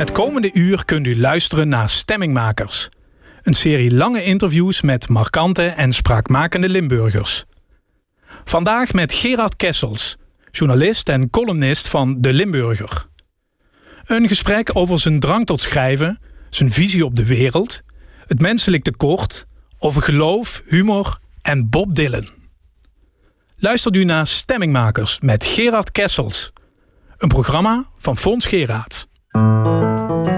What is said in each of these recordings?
Het komende uur kunt u luisteren naar Stemmingmakers. Een serie lange interviews met markante en spraakmakende Limburgers. Vandaag met Gerard Kessels, journalist en columnist van De Limburger. Een gesprek over zijn drang tot schrijven, zijn visie op de wereld, het menselijk tekort, over geloof, humor en Bob Dylan. Luistert u naar Stemmingmakers met Gerard Kessels. Een programma van Fons Geraad. Ja,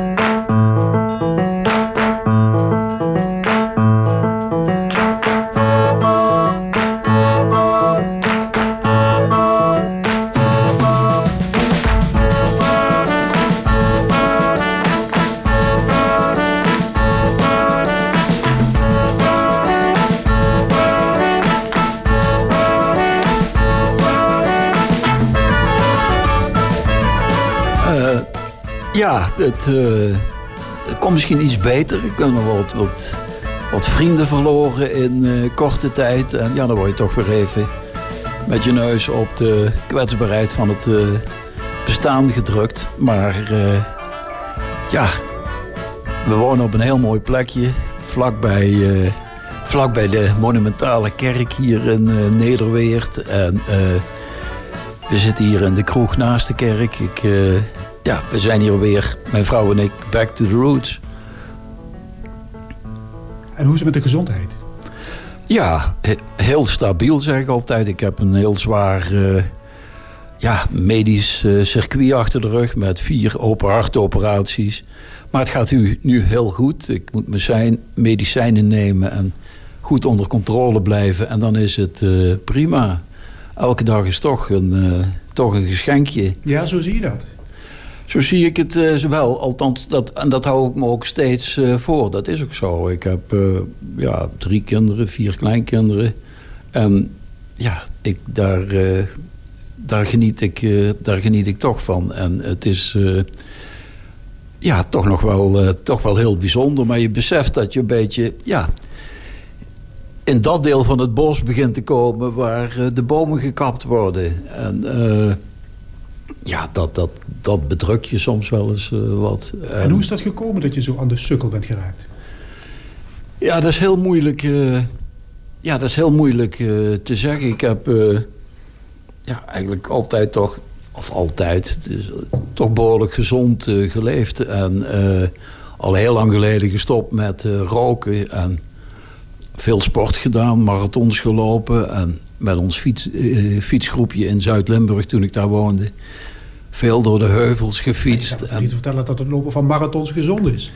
het, uh, het komt misschien iets beter. Ik ben nog wat, wat, wat vrienden verloren in uh, korte tijd. En ja, dan word je toch weer even met je neus op de kwetsbaarheid van het uh, bestaan gedrukt. Maar ja, we wonen op een heel mooi plekje. Vlakbij, vlakbij de monumentale kerk hier in Nederweert. En we zitten hier in de kroeg naast de kerk. Ik ja, we zijn hier weer, mijn vrouw en ik, back to the roots. En hoe is het met de gezondheid? Ja, heel stabiel zeg ik altijd. Ik heb een heel zwaar uh, ja, medisch uh, circuit achter de rug met vier open hartoperaties. Maar het gaat nu, nu heel goed. Ik moet mijn medicijnen nemen en goed onder controle blijven. En dan is het uh, prima. Elke dag is toch een, toch een geschenkje. Ja, zo zie je dat. Zo zie ik het uh, wel. Althans, dat, en dat hou ik me ook steeds uh, voor. Dat is ook zo. Ik heb uh, ja, drie kinderen, vier kleinkinderen. En ja, ik, daar, daar, geniet ik, daar geniet ik toch van. En het is ja, toch nog wel, toch wel heel bijzonder. Maar je beseft dat je een beetje... Ja, in dat deel van het bos begint te komen... waar de bomen gekapt worden. En ja, dat, dat, dat bedrukt je soms wel eens uh, wat. En hoe is dat gekomen dat je zo aan de sukkel bent geraakt? Ja, dat is heel moeilijk, uh, ja, dat is heel moeilijk uh, te zeggen. Ik heb ja, eigenlijk altijd toch, of altijd, dus, toch behoorlijk gezond geleefd. En al heel lang geleden gestopt met roken. En veel sport gedaan, marathons gelopen. En met ons fiets, fietsgroepje in Zuid-Limburg toen ik daar woonde veel door de heuvels gefietst. Ik niet vertellen dat het lopen van marathons gezond is.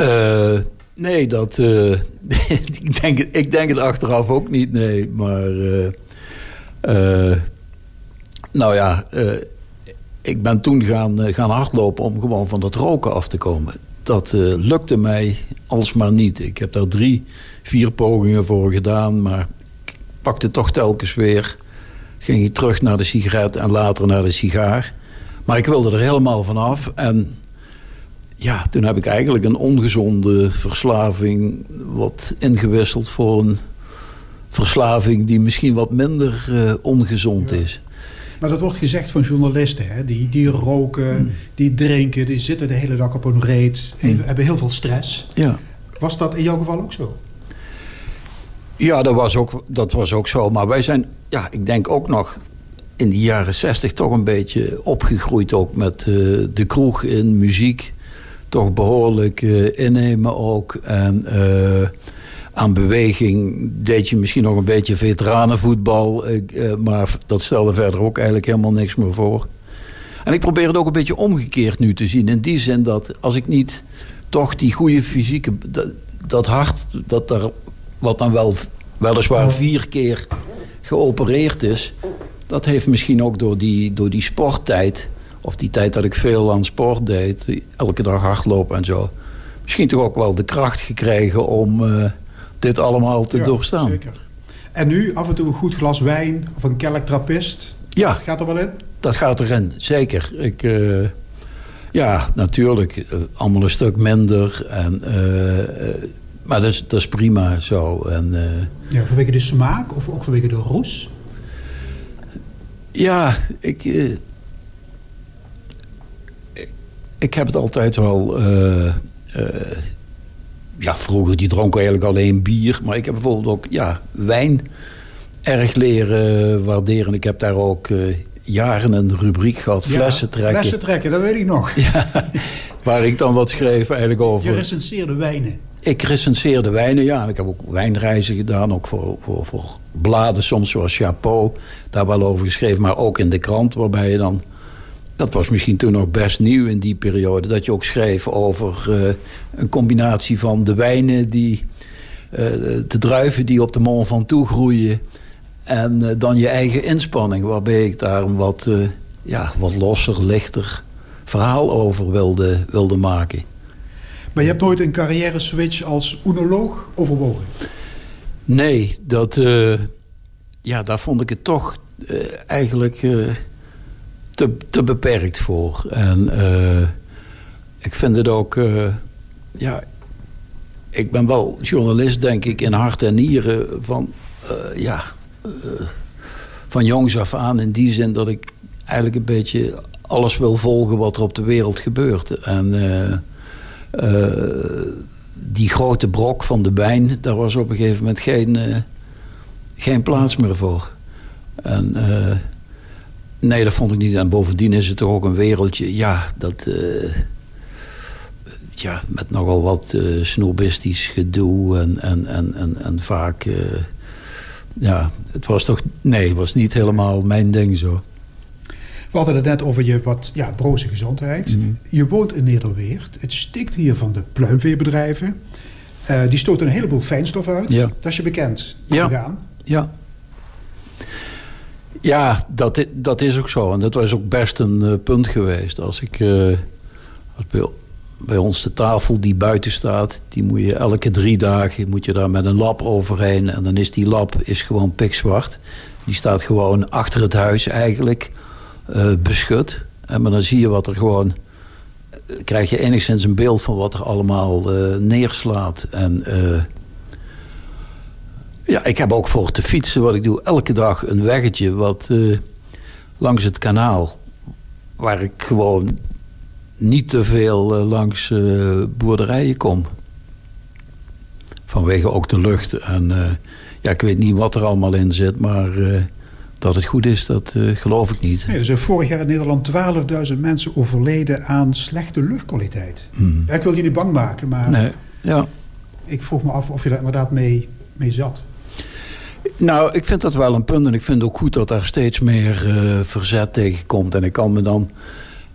Uh, nee, dat, uh, ik, denk, ik denk het achteraf ook niet, nee. Maar, nou ja, ik ben toen gaan, gaan hardlopen om gewoon van dat roken af te komen. Dat lukte mij alsmaar niet. Ik heb daar drie, vier pogingen voor gedaan, maar pakte toch telkens weer ging ik terug naar de sigaret en later naar de sigaar. Maar ik wilde er helemaal vanaf. En ja, toen heb ik eigenlijk een ongezonde verslaving wat ingewisseld voor een verslaving die misschien wat minder uh, ongezond is. Maar dat wordt gezegd van journalisten, hè? Die, die roken, mm. die drinken, die zitten de hele dag op een reet, mm. hebben heel veel stress. Ja. Was dat in jouw geval ook zo? Ja, dat was ook, dat was ook zo. Maar wij zijn, ja, ik denk ook nog in de jaren zestig toch een beetje opgegroeid. Ook met uh, de kroeg in muziek. Toch behoorlijk uh, innemen ook. En uh, aan beweging deed je misschien nog een beetje veteranenvoetbal. maar dat stelde verder ook eigenlijk helemaal niks meer voor. En ik probeer het ook een beetje omgekeerd nu te zien. In die zin dat als ik niet toch die goede fysieke... Dat, dat hart, dat er wat dan wel weliswaar vier keer geopereerd is. Dat heeft misschien ook door die, door die sporttijd... of die tijd dat ik veel aan sport deed... elke dag hardlopen en zo... misschien toch ook wel de kracht gekregen om uh, dit allemaal te ja, doorstaan. Zeker. En nu af en toe een goed glas wijn of een kelk trappist? Ja. Dat gaat er wel in? Dat gaat erin, zeker. Ik... Uh, ja, natuurlijk. Uh, allemaal een stuk minder. En maar dat is, dat is prima zo. En, uh, ja, vanwege de smaak of ook vanwege de roes? Ja, ik, uh, ik heb het altijd wel... eh, eh, ja, vroeger die dronk eigenlijk alleen bier. Maar ik heb bijvoorbeeld ook ja, wijn erg leren waarderen. Ik heb daar ook eh, jaren een rubriek gehad, flessen Ja, trekken. Flessen trekken, dat weet ik nog. Waar ik dan wat schreef eigenlijk Je over... recenseerde wijnen. Ik recenseerde wijnen, ja. Ik heb ook wijnreizen gedaan, ook voor, voor, voor bladen soms, zoals Chapeau. Daar wel over geschreven, maar ook in de krant, waarbij je dan... Dat was misschien toen nog best nieuw in die periode. Dat je ook schreef over eh, een combinatie van de wijnen die... eh, de druiven die op de Mont Ventoux groeien. En eh, dan je eigen inspanning, waarbij ik daar een wat, ja, wat losser, lichter verhaal over wilde, wilde maken. Maar je hebt nooit een carrière switch als oenoloog overwogen. Nee, dat, eh, ja, daar vond ik het toch eh, eigenlijk eh, te, te beperkt voor. En ik vind het ook, ja, ik ben wel journalist, denk ik, in hart en nieren van, ja, van jongs af aan. In die zin dat ik eigenlijk een beetje alles wil volgen wat er op de wereld gebeurt. En die grote brok van de Bijn, daar was op een gegeven moment geen, eh, geen plaats meer voor. En eh, nee, dat vond ik niet. En bovendien is het toch ook een wereldje, ja, dat. eh, ja, met nogal wat eh snobistisch gedoe en, en, en, en, en vaak. eh, ja, het was toch. Nee, het was niet helemaal mijn ding zo. We hadden het net over je wat ja, broze gezondheid. Mhm. Je woont in Nederweert. Het stikt hier van de pluimveebedrijven. Eh, die stoten een heleboel fijnstof uit. Ja. Dat is je bekend. Ja. Ja. Ja, dat, dat is ook zo. En dat was ook best een eh, punt geweest. Als ik eh, als bij, bij ons de tafel die buiten staat, die moet je elke drie dagen moet je daar met een lap overheen. En dan is die lap is gewoon pikzwart. Die staat gewoon achter het huis eigenlijk beschut. En maar dan zie je wat er gewoon. eh, krijg je enigszins een beeld van wat er allemaal eh, neerslaat. En. eh, ja, ik heb ook voor te fietsen wat ik doe. Elke dag een weggetje wat eh, langs het kanaal. Waar ik gewoon niet te veel eh, langs eh, boerderijen kom. Vanwege ook de lucht. En eh, ja, ik weet niet wat er allemaal in zit. Maar eh, dat het goed is, dat eh, geloof ik niet. Nee, er zijn vorig jaar in Nederland 12.000 mensen overleden aan slechte luchtkwaliteit. Hmm. Ja, ik wil je niet bang maken, maar Nee, ja. ik vroeg me af of je daar inderdaad mee, mee zat. Nou, ik vind dat wel een punt. En ik vind ook goed dat daar steeds meer eh, verzet tegen komt. En ik kan me dan,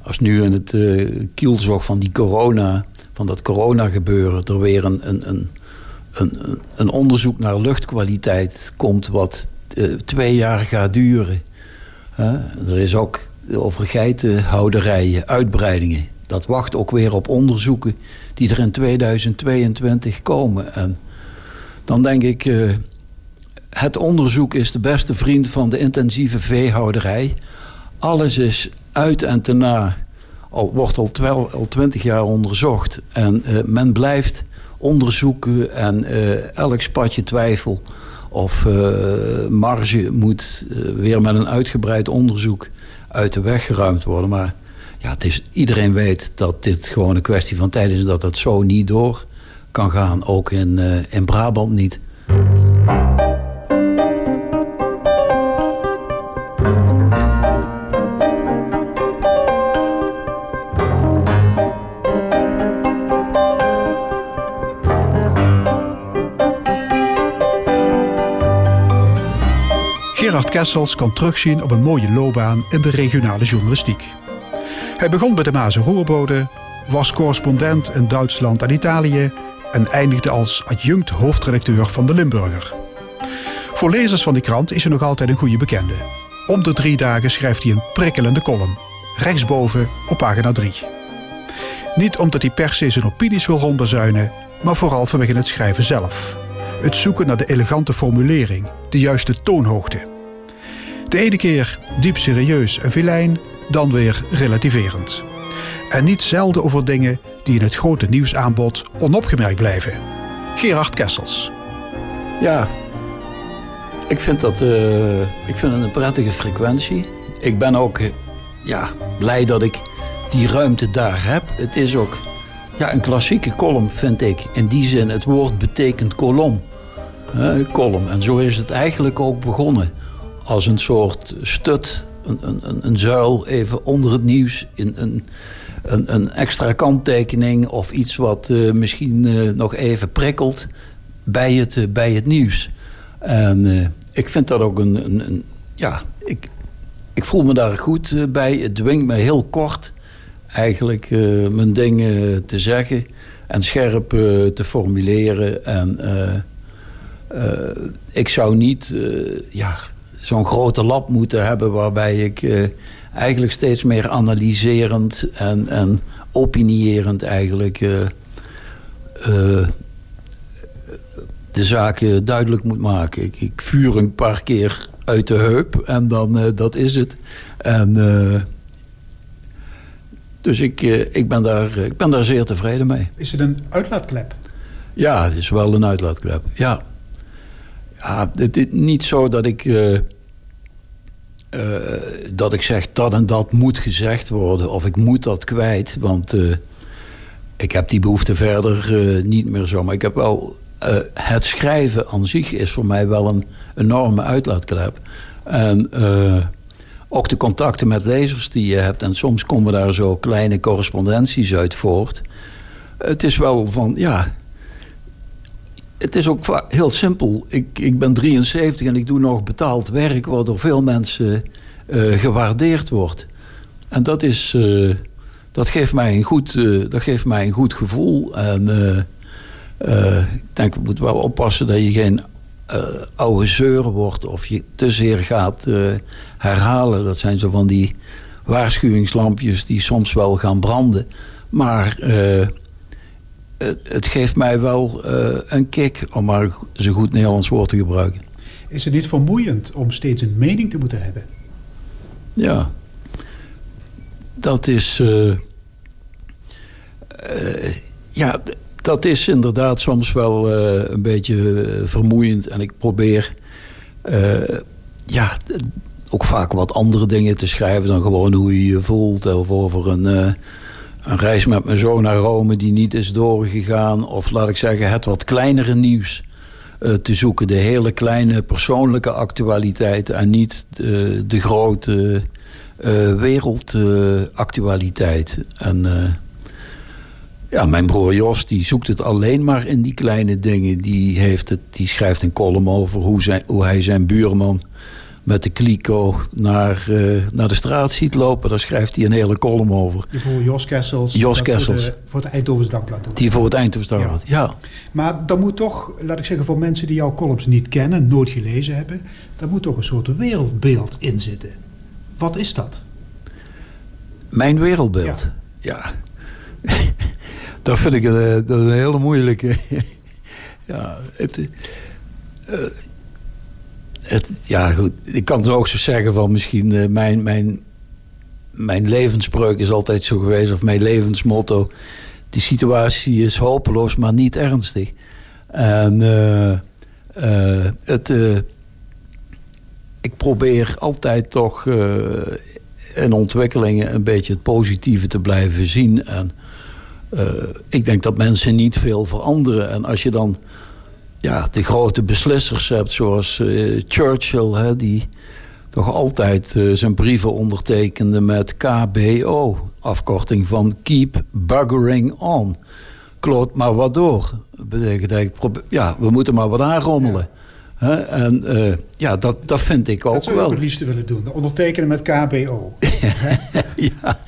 als nu in het eh kielzog van die corona, van dat corona gebeuren, er weer een, een, een, een, een onderzoek naar luchtkwaliteit komt, wat twee jaar gaat duren. Er is ook over geitenhouderijen, uitbreidingen. Dat wacht ook weer op onderzoeken die er in 2022 komen. En dan denk ik. eh, het onderzoek is de beste vriend van de intensieve veehouderij. Alles is uit en te na. Al, wordt al, al twintig jaar onderzocht. En eh, men blijft onderzoeken en eh, elk spatje twijfel of eh, marge moet eh, weer met een uitgebreid onderzoek uit de weg geruimd worden. Maar ja, het is, iedereen weet dat dit gewoon een kwestie van tijd is en dat dat zo niet door kan gaan. Ook in, eh, in Brabant niet. Kessels kan terugzien op een mooie loopbaan in de regionale journalistiek. Hij begon bij de Maas en Roerbode, was correspondent in Duitsland en Italië en eindigde als adjunct hoofdredacteur van de Limburger. Voor lezers van die krant is hij nog altijd een goede bekende. Om de drie dagen schrijft hij een prikkelende column, rechtsboven op pagina 3. Niet omdat hij per se zijn opinies wil rondbezuinen, maar vooral vanwege het schrijven zelf. Het zoeken naar de elegante formulering, de juiste toonhoogte. De ene keer diep serieus en filijn, dan weer relativerend. En niet zelden over dingen die in het grote nieuwsaanbod onopgemerkt blijven. Gerard Kessels. Ja, ik vind dat eh, ik vind het een prettige frequentie. Ik ben ook ja, blij dat ik die ruimte daar heb. Het is ook ja, een klassieke column, vind ik. In die zin, het woord betekent kolom. Uh. En zo is het eigenlijk ook begonnen. Als een soort stut, een, een, een zuil even onder het nieuws. In, een, een, een extra kanttekening of iets wat uh, misschien uh, nog even prikkelt bij het, bij het nieuws. En ik vind dat ook een, een, een ja, ik, ik voel me daar goed bij. Het dwingt me heel kort eigenlijk mijn dingen te zeggen en scherp te formuleren. En ik zou niet ja, zo'n grote lab moeten hebben waarbij ik eigenlijk steeds meer analyserend en, en opinierend eigenlijk de zaken duidelijk moet maken. Ik, ik, vuur een paar keer uit de heup en dan dat is het. En dus ik, eh, ik, ben daar, ik ben daar zeer tevreden mee. Is het een uitlaatklep? Ja, het is wel een uitlaatklep. Ja. ja het is niet zo dat ik... Uh, uh, dat ik zeg dat en dat moet gezegd worden. Of ik moet dat kwijt. Want ik heb die behoefte verder niet meer zo. Maar ik heb wel... het schrijven aan zich is voor mij wel een enorme uitlaatklep. En ook de contacten met lezers die je hebt. En soms komen daar zo kleine correspondenties uit voort. Het is wel van, ja... Het is ook heel simpel. Ik, ik ben 73 en ik doe nog betaald werk... wat door veel mensen uh, gewaardeerd wordt. En dat is... Uh, dat geeft mij een goed, uh, dat geeft mij een goed gevoel. En ik denk, we moeten wel oppassen dat je geen oude zeuren wordt of je te zeer gaat herhalen. Dat zijn zo van die waarschuwingslampjes die soms wel gaan branden. Maar het, het, geeft mij wel een kick, om maar zo'n goed Nederlands woord te gebruiken. Is het niet vermoeiend om steeds een mening te moeten hebben? Ja, dat is. ja, dat is inderdaad soms wel uh, een beetje eh, vermoeiend. En ik probeer ja, ook vaak wat andere dingen te schrijven dan gewoon hoe je je voelt. Of over een, een reis met mijn zoon naar Rome die niet is doorgegaan. Of laat ik zeggen, het wat kleinere nieuws te zoeken. De hele kleine persoonlijke actualiteiten en niet de, de grote wereldactualiteit. en ja, mijn broer Jos die zoekt het alleen maar in die kleine dingen. Die, heeft het, die schrijft een column over hoe, zijn, hoe hij zijn buurman met de kliko naar, uh, naar de straat ziet lopen. Daar schrijft hij een hele column over. Je broer Jos Kessels. Jos Kessels. Voor, de, voor het Eindhovens Dagblad. Die voor het Eindhovens Dagblad, ja. ja. Maar dan moet toch, laat ik zeggen voor mensen die jouw columns niet kennen... nooit gelezen hebben... daar moet toch een soort wereldbeeld in zitten. Wat is dat? Mijn wereldbeeld? ja. ja. dat vind ik een, eh, dat een hele moeilijke. ja, het, uh, het, ja, goed. Ik kan het ook zo zeggen van misschien uh, mijn, mijn, mijn levenspreuk is altijd zo geweest, of mijn levensmotto. Die situatie is hopeloos, maar niet ernstig. En het, ik probeer altijd toch in ontwikkelingen een beetje het positieve te blijven zien. En ik denk dat mensen niet veel veranderen. En als je dan ja, de grote beslissers hebt, zoals uh, Churchill, hè, die toch altijd uh, zijn brieven ondertekende met KBO, afkorting van Keep Buggering On. Kloot maar wat door. Dat betekent eigenlijk, ja, we moeten maar wat aanrommelen. Ja. En ja, dat, dat vind ik ook wel. Dat zou ik het liefste willen doen. Ondertekenen met KBO. ja,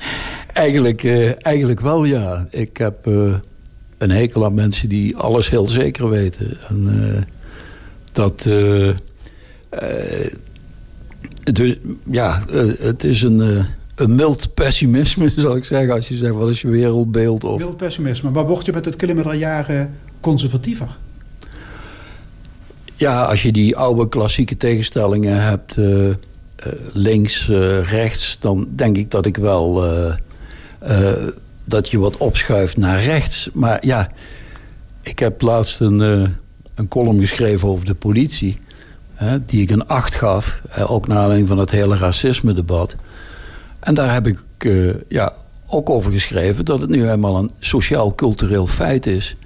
Eigenlijk, uh, eigenlijk wel, ja. Ik heb uh, een hekel aan mensen die alles heel zeker weten. En uh, dat... dus, ja, het is een, een mild pessimisme, zal ik zeggen. Als je zegt, wat is je wereldbeeld? Of... Mild pessimisme. Maar word je met het jaren conservatiever? Ja, als je die oude klassieke tegenstellingen hebt... links, rechts... dan denk ik dat ik wel uh, dat je wat opschuift naar rechts. Maar ja, ik heb laatst een, uh, een column geschreven over de politie. Hè, die ik een acht gaf. ook naar aanleiding van het hele racisme-debat. En daar heb ik ja, ook over geschreven dat het nu eenmaal een sociaal-cultureel feit is.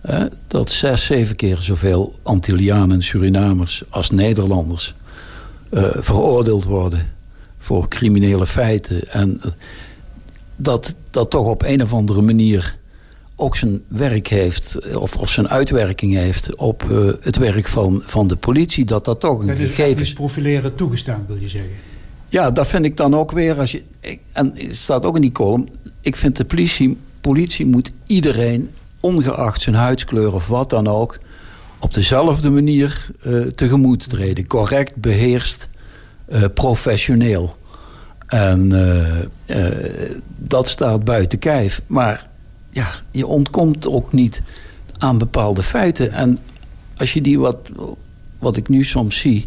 Hè, dat zes, zeven keer zoveel Antillianen en Surinamers als Nederlanders uh, veroordeeld worden voor criminele feiten. En dat dat toch op een of andere manier ook zijn werk heeft, of, of zijn uitwerking heeft op uh, het werk van, van de politie. Dat dat toch een dat gegeven is. profileren toegestaan, wil je zeggen? Ja, dat vind ik dan ook weer. Als je, en het staat ook in die column. Ik vind de politie, politie moet iedereen, ongeacht zijn huidskleur of wat dan ook, op dezelfde manier uh, tegemoet treden. Correct, beheerst, uh, professioneel. En uh, dat staat buiten kijf. Maar ja, je ontkomt ook niet aan bepaalde feiten. En als je die wat, wat ik nu soms zie...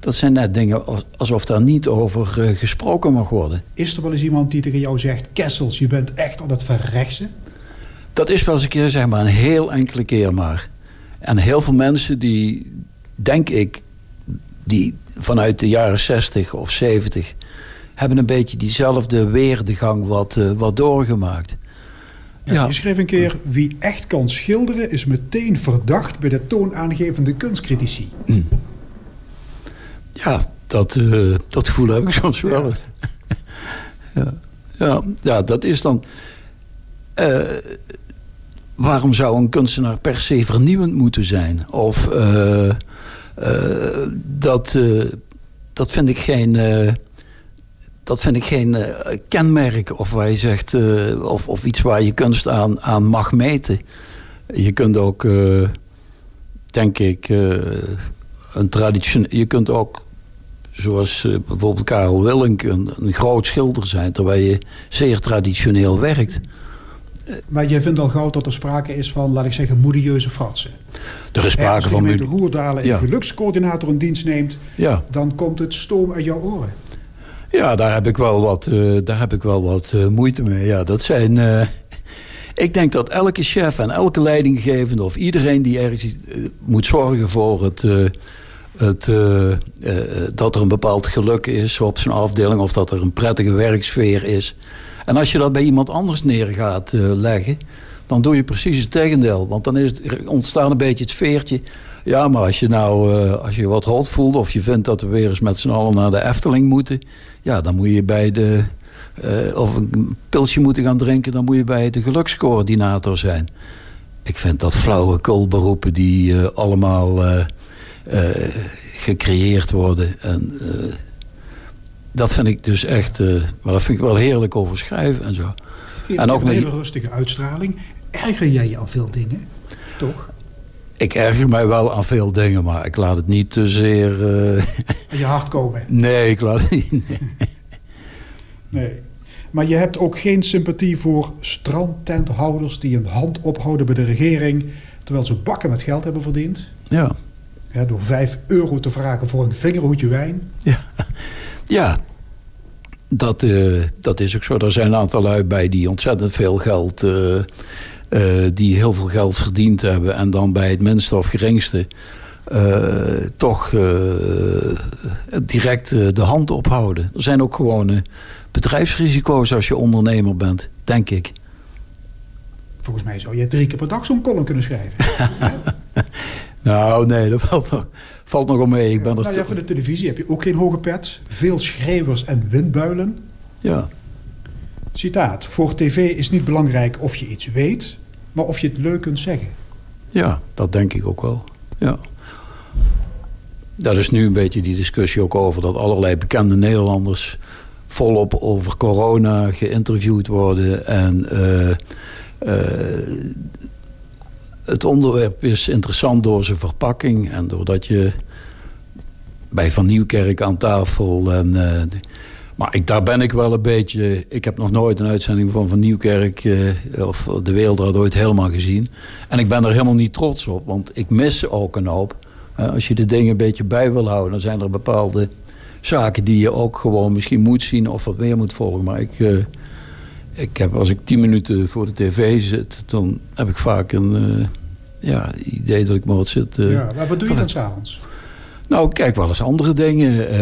dat zijn net dingen alsof daar niet over gesproken mag worden. Is er wel eens iemand die tegen jou zegt... Kessels, je bent echt aan het verrechtsen? Dat is wel eens een keer, zeg maar, een heel enkele keer maar. En heel veel mensen die, denk ik... die vanuit de jaren 60 of 70 hebben een beetje diezelfde weerdegang wat, uh, wat doorgemaakt. Ja, ja. Je schreef een keer: wie echt kan schilderen is meteen verdacht bij de toonaangevende kunstcritici. Mm. Ja, dat, uh, dat gevoel heb ik soms wel. Ja, ja. ja, dat is dan. Uh, waarom zou een kunstenaar per se vernieuwend moeten zijn? Of dat, dat vind ik geen dat vind ik geen uh, kenmerk of waar je zegt, uh, of, of iets waar je kunst aan, aan mag meten. Je kunt ook, uh, denk ik, een traditioneel. Je kunt ook, zoals bijvoorbeeld Karel Willink, een, een, groot schilder zijn, terwijl je zeer traditioneel werkt. Maar jij vindt al gauw dat er sprake is van, laat ik zeggen, modieuze fratsen. Er is sprake Als van... Als je de Roerdalen en ja. gelukscoördinator in dienst neemt... Ja. dan komt het stoom uit jouw oren. Ja, daar heb ik wel wat, uh, daar heb ik wel wat uh, moeite mee. Ja, dat zijn. Uh, ik denk dat elke chef en elke leidinggevende of iedereen die ergens moet zorgen voor het. het dat er een bepaald geluk is op zijn afdeling of dat er een prettige werksfeer is. En als je dat bij iemand anders neer gaat leggen, dan doe je precies het tegendeel. Want dan is het, ontstaat een beetje het sfeertje. Ja, maar als je nou als je wat hot voelt of je vindt dat we weer eens met z'n allen naar de Efteling moeten ja, dan moet je bij de... Uh, of een pilsje moeten gaan drinken... dan moet je bij de gelukscoördinator zijn. Ik vind dat flauwe beroepen die uh, allemaal gecreëerd worden. En, dat vind ik dus echt... maar dat vind ik wel heerlijk over schrijven en zo. En ook een hele rustige uitstraling. Erger jij je aan veel dingen, toch? Ik erger mij wel aan veel dingen, maar ik laat het niet te zeer... Uh... je hart komen? Nee, ik laat het niet. Nee. nee. Maar je hebt ook geen sympathie voor strandtenthouders... die een hand ophouden bij de regering... terwijl ze bakken met geld hebben verdiend? Ja. ja door vijf euro te vragen voor een vingerhoedje wijn? Ja, ja. Dat, uh, dat is ook zo. Er zijn een aantal lui bij die ontzettend veel geld... Uh, die heel veel geld verdiend hebben... en dan bij het minste of geringste... Uh, toch uh, direct de hand ophouden. Er zijn ook gewoon bedrijfsrisico's als je ondernemer bent, denk ik. Volgens mij zou je drie keer per dag zo'n column kunnen schrijven. nou, nee, dat valt, valt nog wel mee. Ik ben nou, ja, voor de televisie heb je ook geen hoge pet. Veel schreeuwers en windbuilen. Ja. Citaat. Voor tv is niet belangrijk of je iets weet, maar of je het leuk kunt zeggen. Ja, dat denk ik ook wel. Ja. Daar is nu een beetje die discussie ook over dat allerlei bekende Nederlanders volop over corona geïnterviewd worden. En uh, uh, het onderwerp is interessant door zijn verpakking en doordat je bij Van Nieuwkerk aan tafel en uh, maar ik, daar ben ik wel een beetje... Ik heb nog nooit een uitzending van Van Nieuwkerk... Uh, of De Wereld ooit helemaal gezien. En ik ben er helemaal niet trots op. Want ik mis ook een hoop. Uh, als je de dingen een beetje bij wil houden... dan zijn er bepaalde zaken die je ook gewoon misschien moet zien... of wat meer moet volgen. Maar ik, uh, ik heb, als ik tien minuten voor de tv zit... dan heb ik vaak een ja, idee dat ik maar wat zit... ja, maar wat doe je dan s'avonds? Nou, kijk wel eens andere dingen.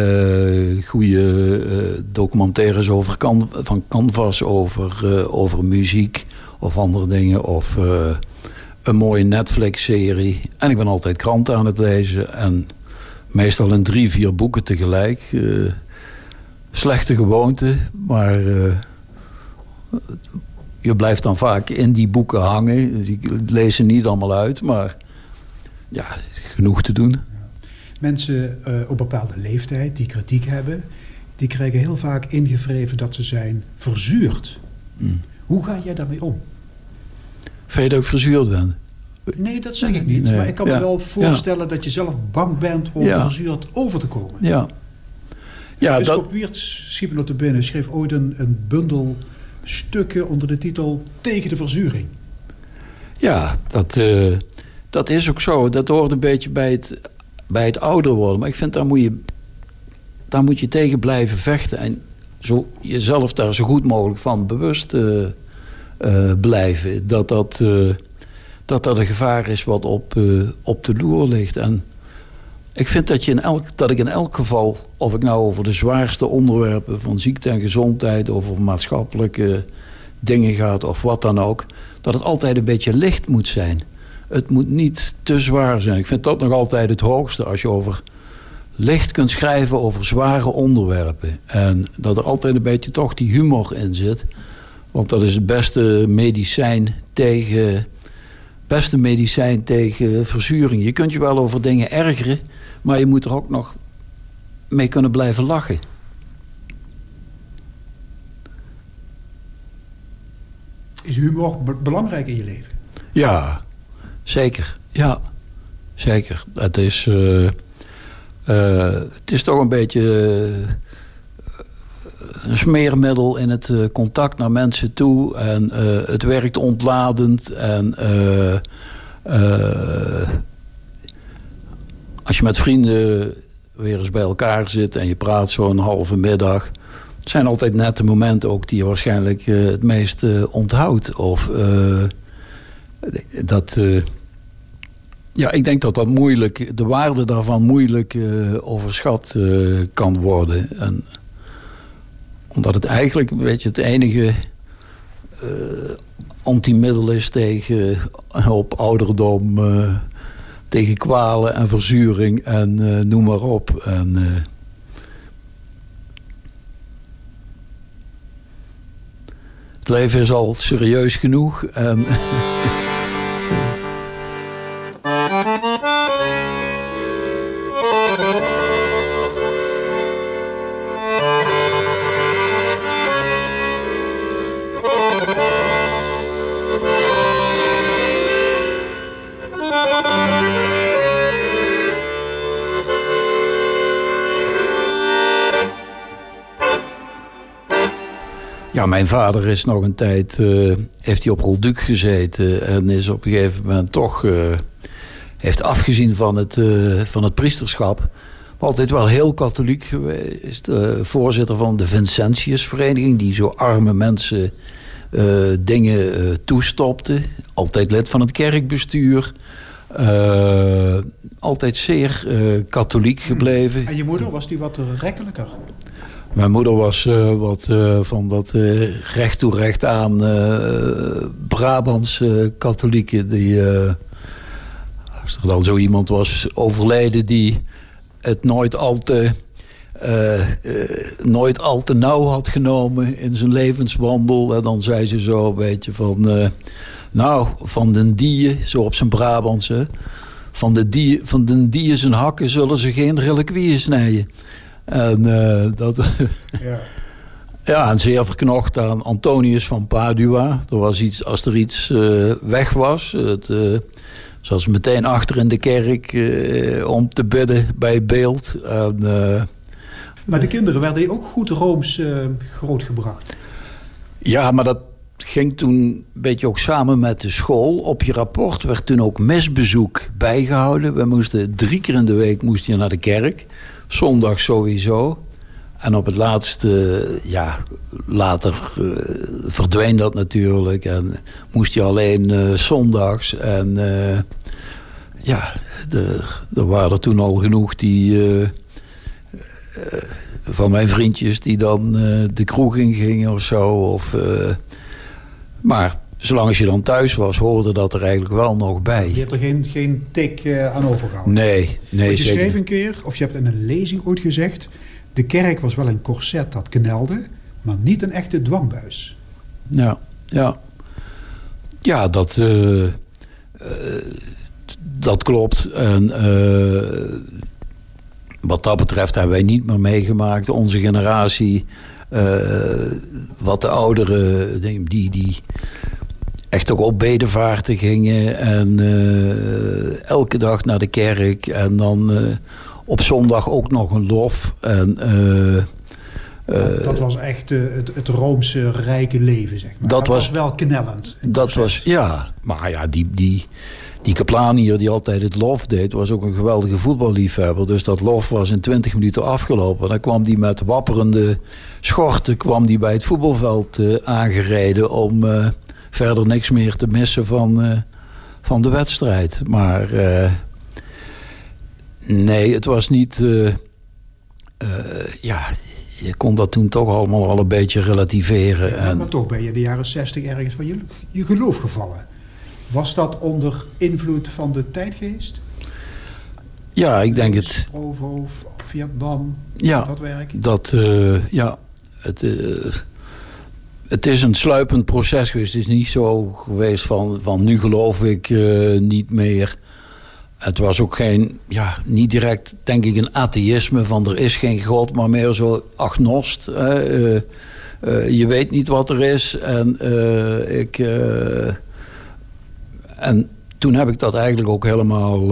Uh, goede documentaires over van Canvas, over, over muziek of andere dingen. Of een mooie Netflix-serie. En ik ben altijd kranten aan het lezen. En meestal in drie, vier boeken tegelijk. slechte gewoonte, maar je blijft dan vaak in die boeken hangen. Dus ik lees ze niet allemaal uit, maar ja, genoeg te doen. Mensen uh, op bepaalde leeftijd die kritiek hebben, die krijgen heel vaak ingevreven dat ze zijn verzuurd. Hmm. Hoe ga jij daarmee om? Vind je dat ik verzuurd ben? Nee, dat zeg ik niet. Maar ik kan me wel voorstellen dat je zelf bang bent om verzuurd over te komen. Ja. ja dus dat... Wiert schiep me te binnen, schreef ooit een, een bundel stukken onder de titel Tegen de verzuring. Ja, dat, uh, dat is ook zo. Dat hoort een beetje bij het, bij het ouder worden. Maar ik vind, daar moet je, daar moet je tegen blijven vechten. En zo, jezelf daar zo goed mogelijk van bewust uh, uh, blijven. Dat dat, dat dat een gevaar is wat op, op de loer ligt. En ik vind dat, je in elk, dat ik in elk geval, of ik nou over de zwaarste onderwerpen van ziekte en gezondheid, over maatschappelijke dingen gaat of wat dan ook, dat het altijd een beetje licht moet zijn. Het moet niet te zwaar zijn. Ik vind dat nog altijd het hoogste als je over licht kunt schrijven over zware onderwerpen. En dat er altijd een beetje toch die humor in zit. Want dat is het beste medicijn tegen, beste medicijn tegen verzuring. Je kunt je wel over dingen ergeren. Maar je moet er ook nog mee kunnen blijven lachen. Is humor belangrijk in je leven? Ja, zeker. Ja, zeker. Het is, uh, het is toch een beetje uh, een smeermiddel in het contact naar mensen toe. En het werkt ontladend. En als je met vrienden weer eens bij elkaar zit en je praat zo'n halve middag. Het zijn altijd net de momenten ook die je waarschijnlijk het meest onthoudt. Of dat. ja, ik denk dat dat moeilijk, de waarde daarvan moeilijk overschat kan worden. En, omdat het eigenlijk een beetje het enige antimiddel is tegen een hoop ouderdom tegen kwalen en verzuring en noem maar op. En, het leven is al serieus genoeg. En mijn vader is nog een tijd, uh, heeft hij op Rolduc gezeten en is op een gegeven moment toch, uh, heeft afgezien van het, uh, van het priesterschap. Altijd wel heel katholiek geweest. voorzitter van de Vincentiusvereniging, die zo arme mensen dingen toestopte. Altijd lid van het kerkbestuur. altijd zeer katholiek gebleven. En je moeder, was die wat rekkelijker? Mijn moeder was uh, wat uh, van dat uh, recht toe recht aan Brabantse katholieken. Die, als er dan zo iemand was overleden die het nooit al te, nooit al te nauw had genomen in zijn levenswandel. En dan zei ze zo een beetje van... nou, van den die, zo op zijn Brabantse... Van de, die, van de die zijn hakken zullen ze geen reliquieën snijden. En uh, dat... ja. ja, en zeer verknocht aan Antonius van Padua. Er was iets, als er iets uh, weg was... Het, uh, zoals meteen achter in de kerk om te bidden bij beeld. En, maar de kinderen werden ook goed Rooms grootgebracht? Ja, maar dat ging toen een beetje ook samen met de school. Op je rapport werd toen ook mesbezoek bijgehouden. We moesten drie keer in de week moest je naar de kerk. Zondag sowieso. En op het laatste, ja, later uh, verdween dat natuurlijk. En moest je alleen uh, zondags. En uh, ja, er waren toen al genoeg die... van mijn vriendjes die dan de kroeg in gingen of zo. Of, maar zolang je dan thuis was, hoorde dat er eigenlijk wel nog bij. Je hebt er geen, geen tik aan overgehouden? Nee, nee Want je schreef een keer, of je hebt in een lezing ooit gezegd... de kerk was wel een corset dat knelde, maar niet een echte dwangbuis. Ja, ja. Ja, dat, uh, uh, dat klopt. En wat dat betreft hebben wij niet meer meegemaakt. Onze generatie, wat de ouderen, die, die echt ook op bedevaarten gingen. En elke dag naar de kerk. En dan op zondag ook nog een lof. En dat, dat, was echt het, het Roomse rijke leven, zeg maar. Dat, was, wel knellend. Dat was, ja. Maar ja, die, die, die kaplaan hier die altijd het lof deed... was ook een geweldige voetballiefhebber. Dus dat lof was in 20 minuten afgelopen. Dan kwam die met wapperende schorten... kwam die bij het voetbalveld aangereden... om verder niks meer te missen van, van de wedstrijd. Maar nee, het was niet... ja, je kon dat toen toch allemaal al een beetje relativeren. en... Maar toch ben je in de jaren zestig ergens van je, je geloof gevallen. Was dat onder invloed van de tijdgeest? Ja, ik denk het. Provo, Vietnam, ja, dat werk? Dat, ja, het, het is een sluipend proces geweest. Het is niet zo geweest van, van nu geloof ik uh, niet meer. Het was ook geen, ja, niet direct, denk ik, een atheïsme van er is geen God, maar meer zo agnost. Uh, uh, je weet niet wat er is. En, ik, en toen heb ik dat eigenlijk ook helemaal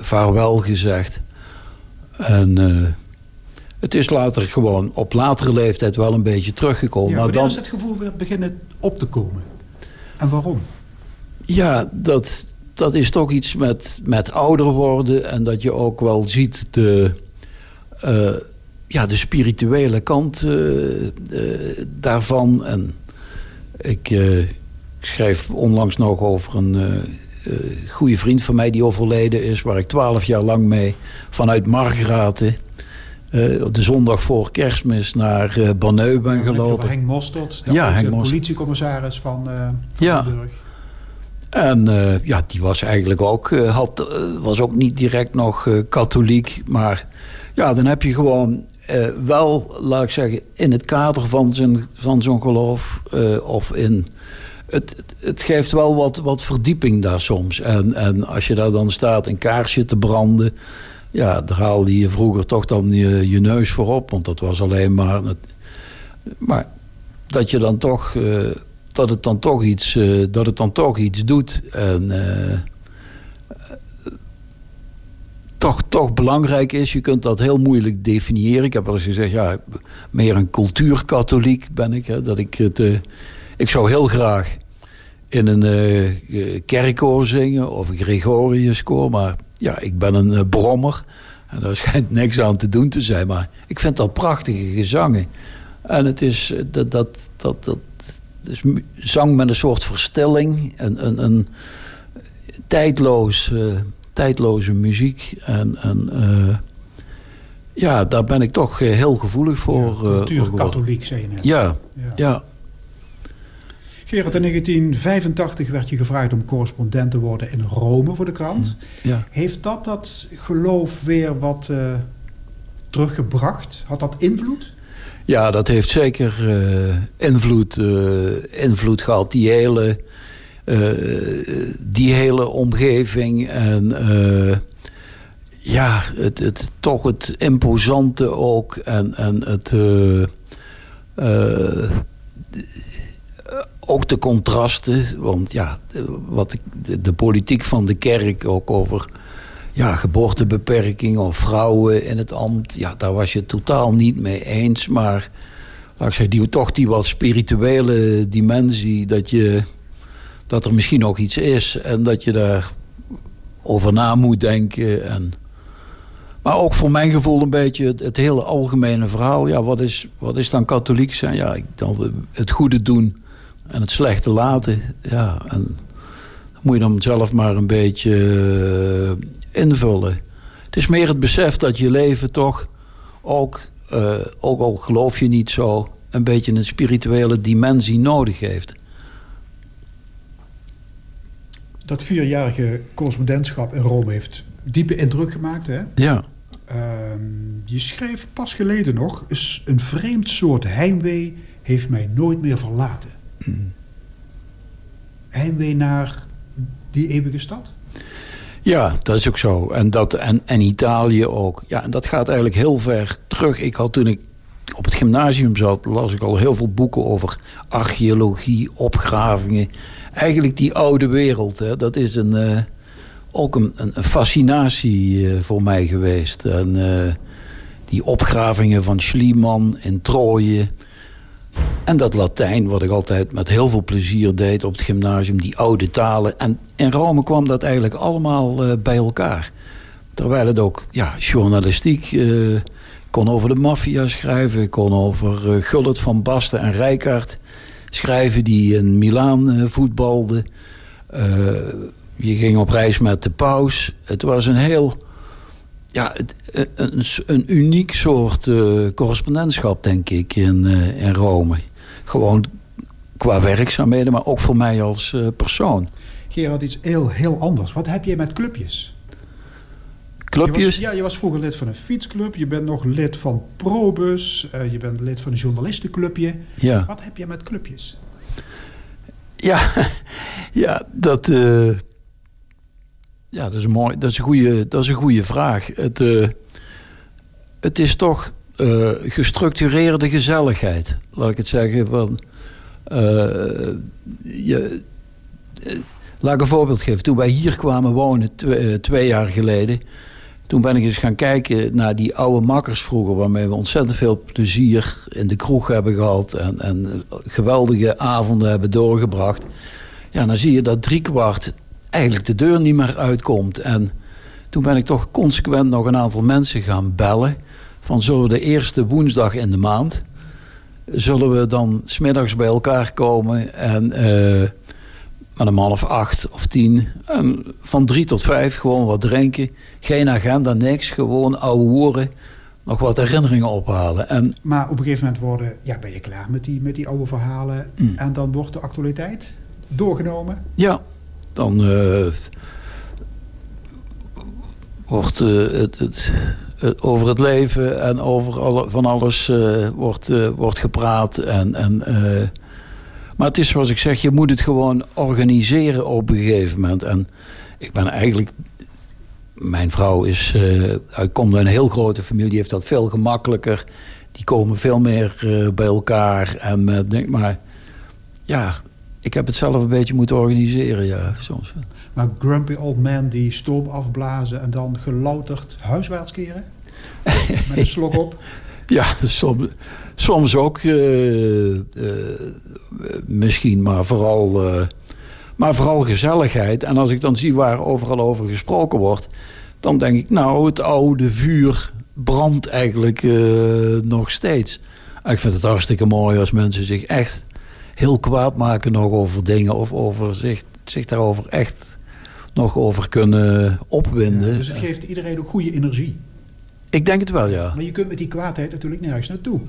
vaarwel gezegd. En het is later gewoon op latere leeftijd wel een beetje teruggekomen. Ja, maar dan is het gevoel weer beginnen op te komen. En waarom? Ja, dat, dat is toch iets met, met ouder worden. En dat je ook wel ziet de, uh, ja, de spirituele kant uh, uh, daarvan. En ik, ik, schrijf onlangs nog over een goede vriend van mij die overleden is. Waar ik twaalf jaar lang mee vanuit Margraten... de zondag voor kerstmis naar uh, Banneu ben gelopen. Henk Mostert, de ja, Henk politiecommissaris van, van ja. En uh, ja, die was eigenlijk ook, uh, had, uh, was ook niet direct nog katholiek. Maar ja, dan heb je gewoon wel, laat ik zeggen, in het kader van, zijn, van zo'n geloof of in... Het, het geeft wel wat, wat verdieping daar soms. En, en als je daar dan staat een kaarsje te branden... ja, daar haalde je vroeger toch dan je, je neus voor op. Want dat was alleen maar... Maar dat je dan toch dat het dan toch iets, uh, dat het dan toch iets doet. En toch, toch belangrijk is, je kunt dat heel moeilijk definiëren. Ik heb wel eens gezegd, ja, meer een cultuurkatholiek ben ik. Hè, dat ik, het, ik zou heel graag in een kerkkoor zingen of een Gregoriuskoor. Maar ja, ik ben een brommer. En daar schijnt niks aan te doen te zijn. Maar ik vind dat prachtige gezangen. En het is dat, dat, dat, dat dus zang met een soort verstilling. Een, een, een tijdloos, uh, tijdloze muziek. En, en uh, ja, daar ben ik toch heel gevoelig voor. Ja, cultuur katholiek, zei je net. Ja, ja. ja. Gerard, in 1985 werd je gevraagd om correspondent te worden in Rome voor de krant. Ja. Heeft dat dat geloof weer wat teruggebracht? Had dat invloed? Ja, dat heeft zeker uh, invloed, uh, invloed gehad. Die hele, die hele omgeving. En ja, het, het, toch het imposante ook. En, en het... ook de contrasten. Want ja, wat de, de politiek van de kerk ook over ja, geboortebeperking of vrouwen in het ambt. Ja, daar was je totaal niet mee eens. Maar laat ik zeggen, die, toch die wat spirituele dimensie... Dat, je, dat er misschien nog iets is en dat je daar over na moet denken. En, maar ook voor mijn gevoel een beetje het, het, hele algemene verhaal. Ja, wat is, wat is dan katholiek zijn? Ja, ik, dan het goede doen en het slechte laten. Ja, en moet je dan zelf maar een beetje eh, invullen. Het is meer het besef dat je leven toch ook, uh, ook al geloof je niet zo, een beetje een spirituele dimensie nodig heeft. Dat vierjarige correspondentschap in Rome heeft diepe indruk gemaakt, hè? Ja. Ehm, je schreef pas geleden nog... een vreemd soort heimwee heeft mij nooit meer verlaten. Heimwee naar die eeuwige stad? Ja, dat is ook zo. En, dat, en, en Italië ook. Ja, en dat gaat eigenlijk heel ver terug. Ik had toen ik op het gymnasium zat, las ik al heel veel boeken over archeologie, opgravingen. Eigenlijk die oude wereld. Hè, dat is een, uh, ook een, een, fascinatie uh, voor mij geweest. En uh, die opgravingen van Schliemann in Troje. En dat Latijn, wat ik altijd met heel veel plezier deed op het gymnasium, die oude talen. En in Rome kwam dat eigenlijk allemaal uh, bij elkaar. Terwijl het ook ja, journalistiek uh, kon over de maffia schrijven, kon over uh, Gullit van Basten en Rijkaard schrijven die in Milaan voetbalden. je ging op reis met de paus. Het was een heel ja, een, een uniek soort uh, correspondentschap, denk ik, in, uh, in Rome. Gewoon qua werkzaamheden, maar ook voor mij als uh, persoon. Gerard, iets heel, heel anders. Wat heb jij met clubjes? Clubjes? Je was, ja, je was vroeger lid van een fietsclub. Je bent nog lid van Probus. je bent lid van een journalistenclubje. Ja. Wat heb je met clubjes? Ja, ja dat... Ja, dat is, een mooi, dat is, een, goede, dat is een goede vraag. Het, uh, het is toch uh, gestructureerde gezelligheid, laat ik het zeggen. Van, uh, je, laat ik een voorbeeld geven. Toen wij hier kwamen wonen, twee, twee jaar geleden... toen ben ik eens gaan kijken naar die oude makkers vroeger... waarmee we ontzettend veel plezier in de kroeg hebben gehad... en, en geweldige avonden hebben doorgebracht. Ja, dan zie je dat driekwart eigenlijk de deur niet meer uitkomt. En toen ben ik toch consequent nog een aantal mensen gaan bellen. Van zullen we de eerste woensdag in de maand... zullen we dan smiddags bij elkaar komen en uh, met een man of acht of tien... En van drie tot vijf gewoon wat drinken. Geen agenda, niks. Gewoon ouwe woorden nog wat herinneringen ophalen. En, maar op een gegeven moment worden, ja, ben je klaar met die, met die oude verhalen... Mm. en dan wordt de actualiteit doorgenomen? Ja, dan uh, wordt uh, het, het, over het leven en over alle, van alles uh, wordt, wordt gepraat. En, en, maar het is zoals ik zeg, je moet het gewoon organiseren op een gegeven moment. En ik ben eigenlijk mijn vrouw is, komt uit een heel grote familie, die heeft dat veel gemakkelijker. Die komen veel meer bij elkaar. En, uh, maar ja, ik heb het zelf een beetje moeten organiseren, ja, soms. Maar grumpy old man die stoom afblazen en dan gelouterd huiswaarts keren? Met een slok op? Ja, soms, soms ook. Uh, uh, misschien, maar vooral, uh, maar vooral gezelligheid. En als ik dan zie waar overal over gesproken wordt... dan denk ik, nou, het oude vuur brandt eigenlijk nog steeds. En ik vind het hartstikke mooi als mensen zich echt heel kwaad maken nog over dingen of over zich, zich daarover echt nog over kunnen opwinden. dus het geeft iedereen ook goede energie. Ik denk het wel, ja. Maar je kunt met die kwaadheid natuurlijk nergens naartoe.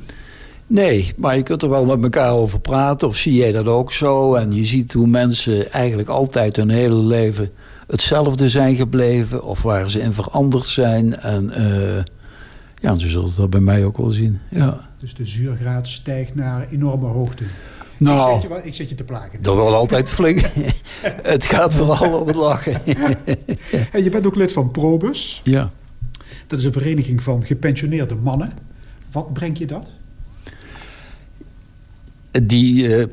Nee, maar je kunt er wel met elkaar over praten. Of zie jij dat ook zo? En je ziet hoe mensen eigenlijk altijd hun hele leven hetzelfde zijn gebleven. Of waar ze in veranderd zijn. En uh, ja, zo zult dat bij mij ook wel zien. Ja. Dus de zuurgraad stijgt naar enorme hoogte. Nou, ik, zet je, ik zet je te plagen. Dat wel altijd flink. het gaat vooral om het lachen. en je bent ook lid van Probus. Ja. Dat is een vereniging van gepensioneerde mannen. Wat brengt je dat? Die, uh,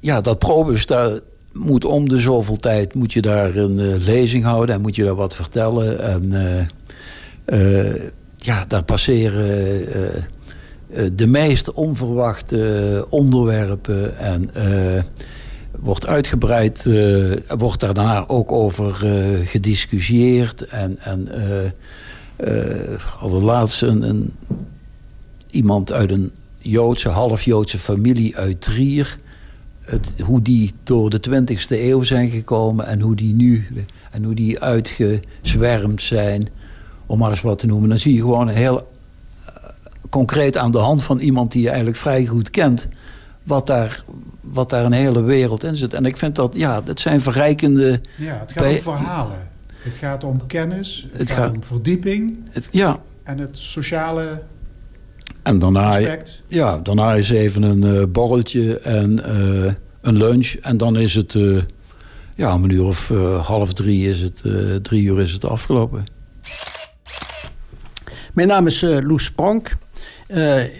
ja, dat Probus, daar moet om de zoveel tijd moet je daar een uh, lezing houden en moet je daar wat vertellen. En uh, ja, daar passeren eh, de meest onverwachte onderwerpen en uh, wordt uitgebreid, wordt daarna ook over gediscussieerd. En, en allerlaatst een, een, iemand uit een Joodse, half Joodse familie uit Trier. het, hoe die door de 20e eeuw zijn gekomen en hoe die nu en hoe die uitgezwermd zijn, om maar eens wat te noemen. Dan zie je gewoon heel uh, concreet aan de hand van iemand die je eigenlijk vrij goed kent, wat daar, wat daar een hele wereld in zit. En ik vind dat, ja, dat zijn verrijkende... Ja, het gaat om verhalen. Het gaat om kennis, het, het gaat, om verdieping. Het, ja. En het sociale en daarna, aspect. Ja, daarna is even een uh, borreltje en uh, een lunch. En dan is het, uh, ja, om een uur of half drie is het, drie uur is het afgelopen. Mijn naam is Loes Sprank.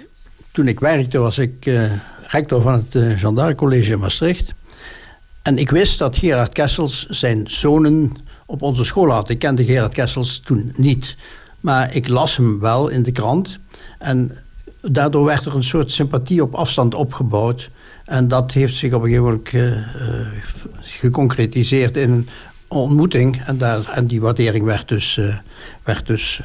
toen ik werkte was ik rector van het uh, Gendarmecollege in Maastricht. En ik wist dat Gerard Kessels zijn zonen op onze school had. Ik kende Gerard Kessels toen niet. Maar ik las hem wel in de krant. En daardoor werd er een soort sympathie op afstand opgebouwd. En dat heeft zich op een gegeven moment uh, geconcretiseerd in een ontmoeting. En, daar, en die waardering werd dus, uh, werd dus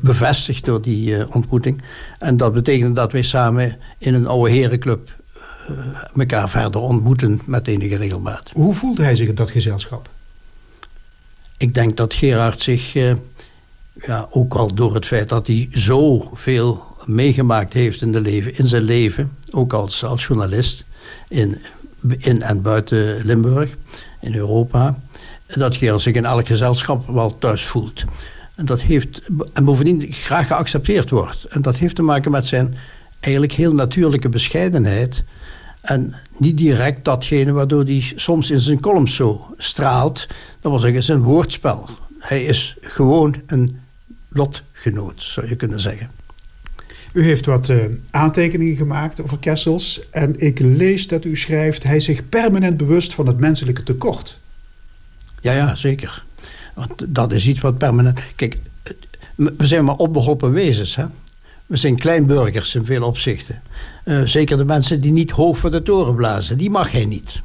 bevestigd door die ontmoeting. En dat betekende dat wij samen in een oude herenclub elkaar verder ontmoeten met enige regelmaat. Hoe voelde hij zich in dat gezelschap? Ik denk dat Gerard zich, ja, ook al door het feit dat hij zoveel meegemaakt heeft in, de leven, in zijn leven, ook als, als journalist in, in en buiten Limburg, in Europa, dat Gerard zich in elk gezelschap wel thuis voelt. En, dat heeft, en bovendien graag geaccepteerd wordt. En dat heeft te maken met zijn eigenlijk heel natuurlijke bescheidenheid. En niet direct datgene waardoor hij soms in zijn columns zo straalt. Dat wil zeggen, zijn woordspel. Hij is gewoon een lotgenoot, zou je kunnen zeggen. U heeft wat uh, aantekeningen gemaakt over Kessels. En ik lees dat u schrijft... hij zich permanent bewust van het menselijke tekort. Ja, ja, zeker. Want dat is iets wat permanent... Kijk, we zijn maar opbeholpen wezens, hè. We zijn kleinburgers in veel opzichten. Uh, zeker de mensen die niet hoog voor de toren blazen. Die mag hij niet.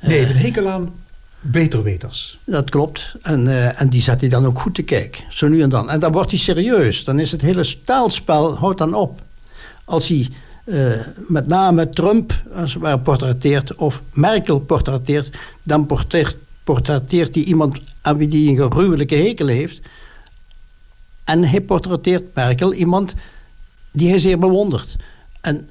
Nee, uh, een hekel aan beterweters. Dat klopt. En, uh, en die zet hij dan ook goed te kijken. Zo nu en dan. En dan wordt hij serieus. Dan is het hele taalspel, houdt dan op. Als hij uh, met name Trump als het ware portretteert of Merkel portretteert, dan portretteert, portretteert hij iemand aan wie hij een gruwelijke hekel heeft. En hij portretteert Merkel iemand die hij zeer bewondert. En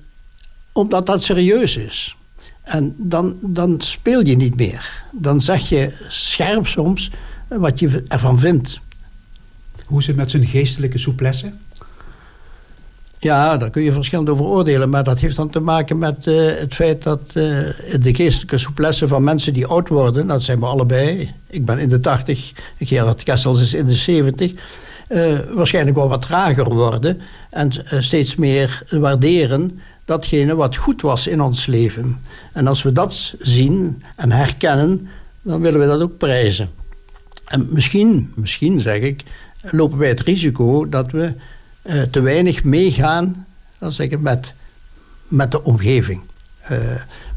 omdat dat serieus is. En dan, dan speel je niet meer. Dan zeg je scherp soms wat je ervan vindt. Hoe is het met zijn geestelijke souplesse? Ja, daar kun je verschillend over oordelen. Maar dat heeft dan te maken met uh, het feit dat uh, de geestelijke souplesse van mensen die oud worden, dat zijn we allebei. Ik ben in de 80, Gerard Kessels is in de 70. Uh, waarschijnlijk wel wat trager worden en steeds meer waarderen datgene wat goed was in ons leven. En als we dat zien en herkennen, dan willen we dat ook prijzen. En misschien, misschien zeg ik, lopen wij het risico dat we uh, te weinig meegaan dan zeg ik, met, met de omgeving. Uh,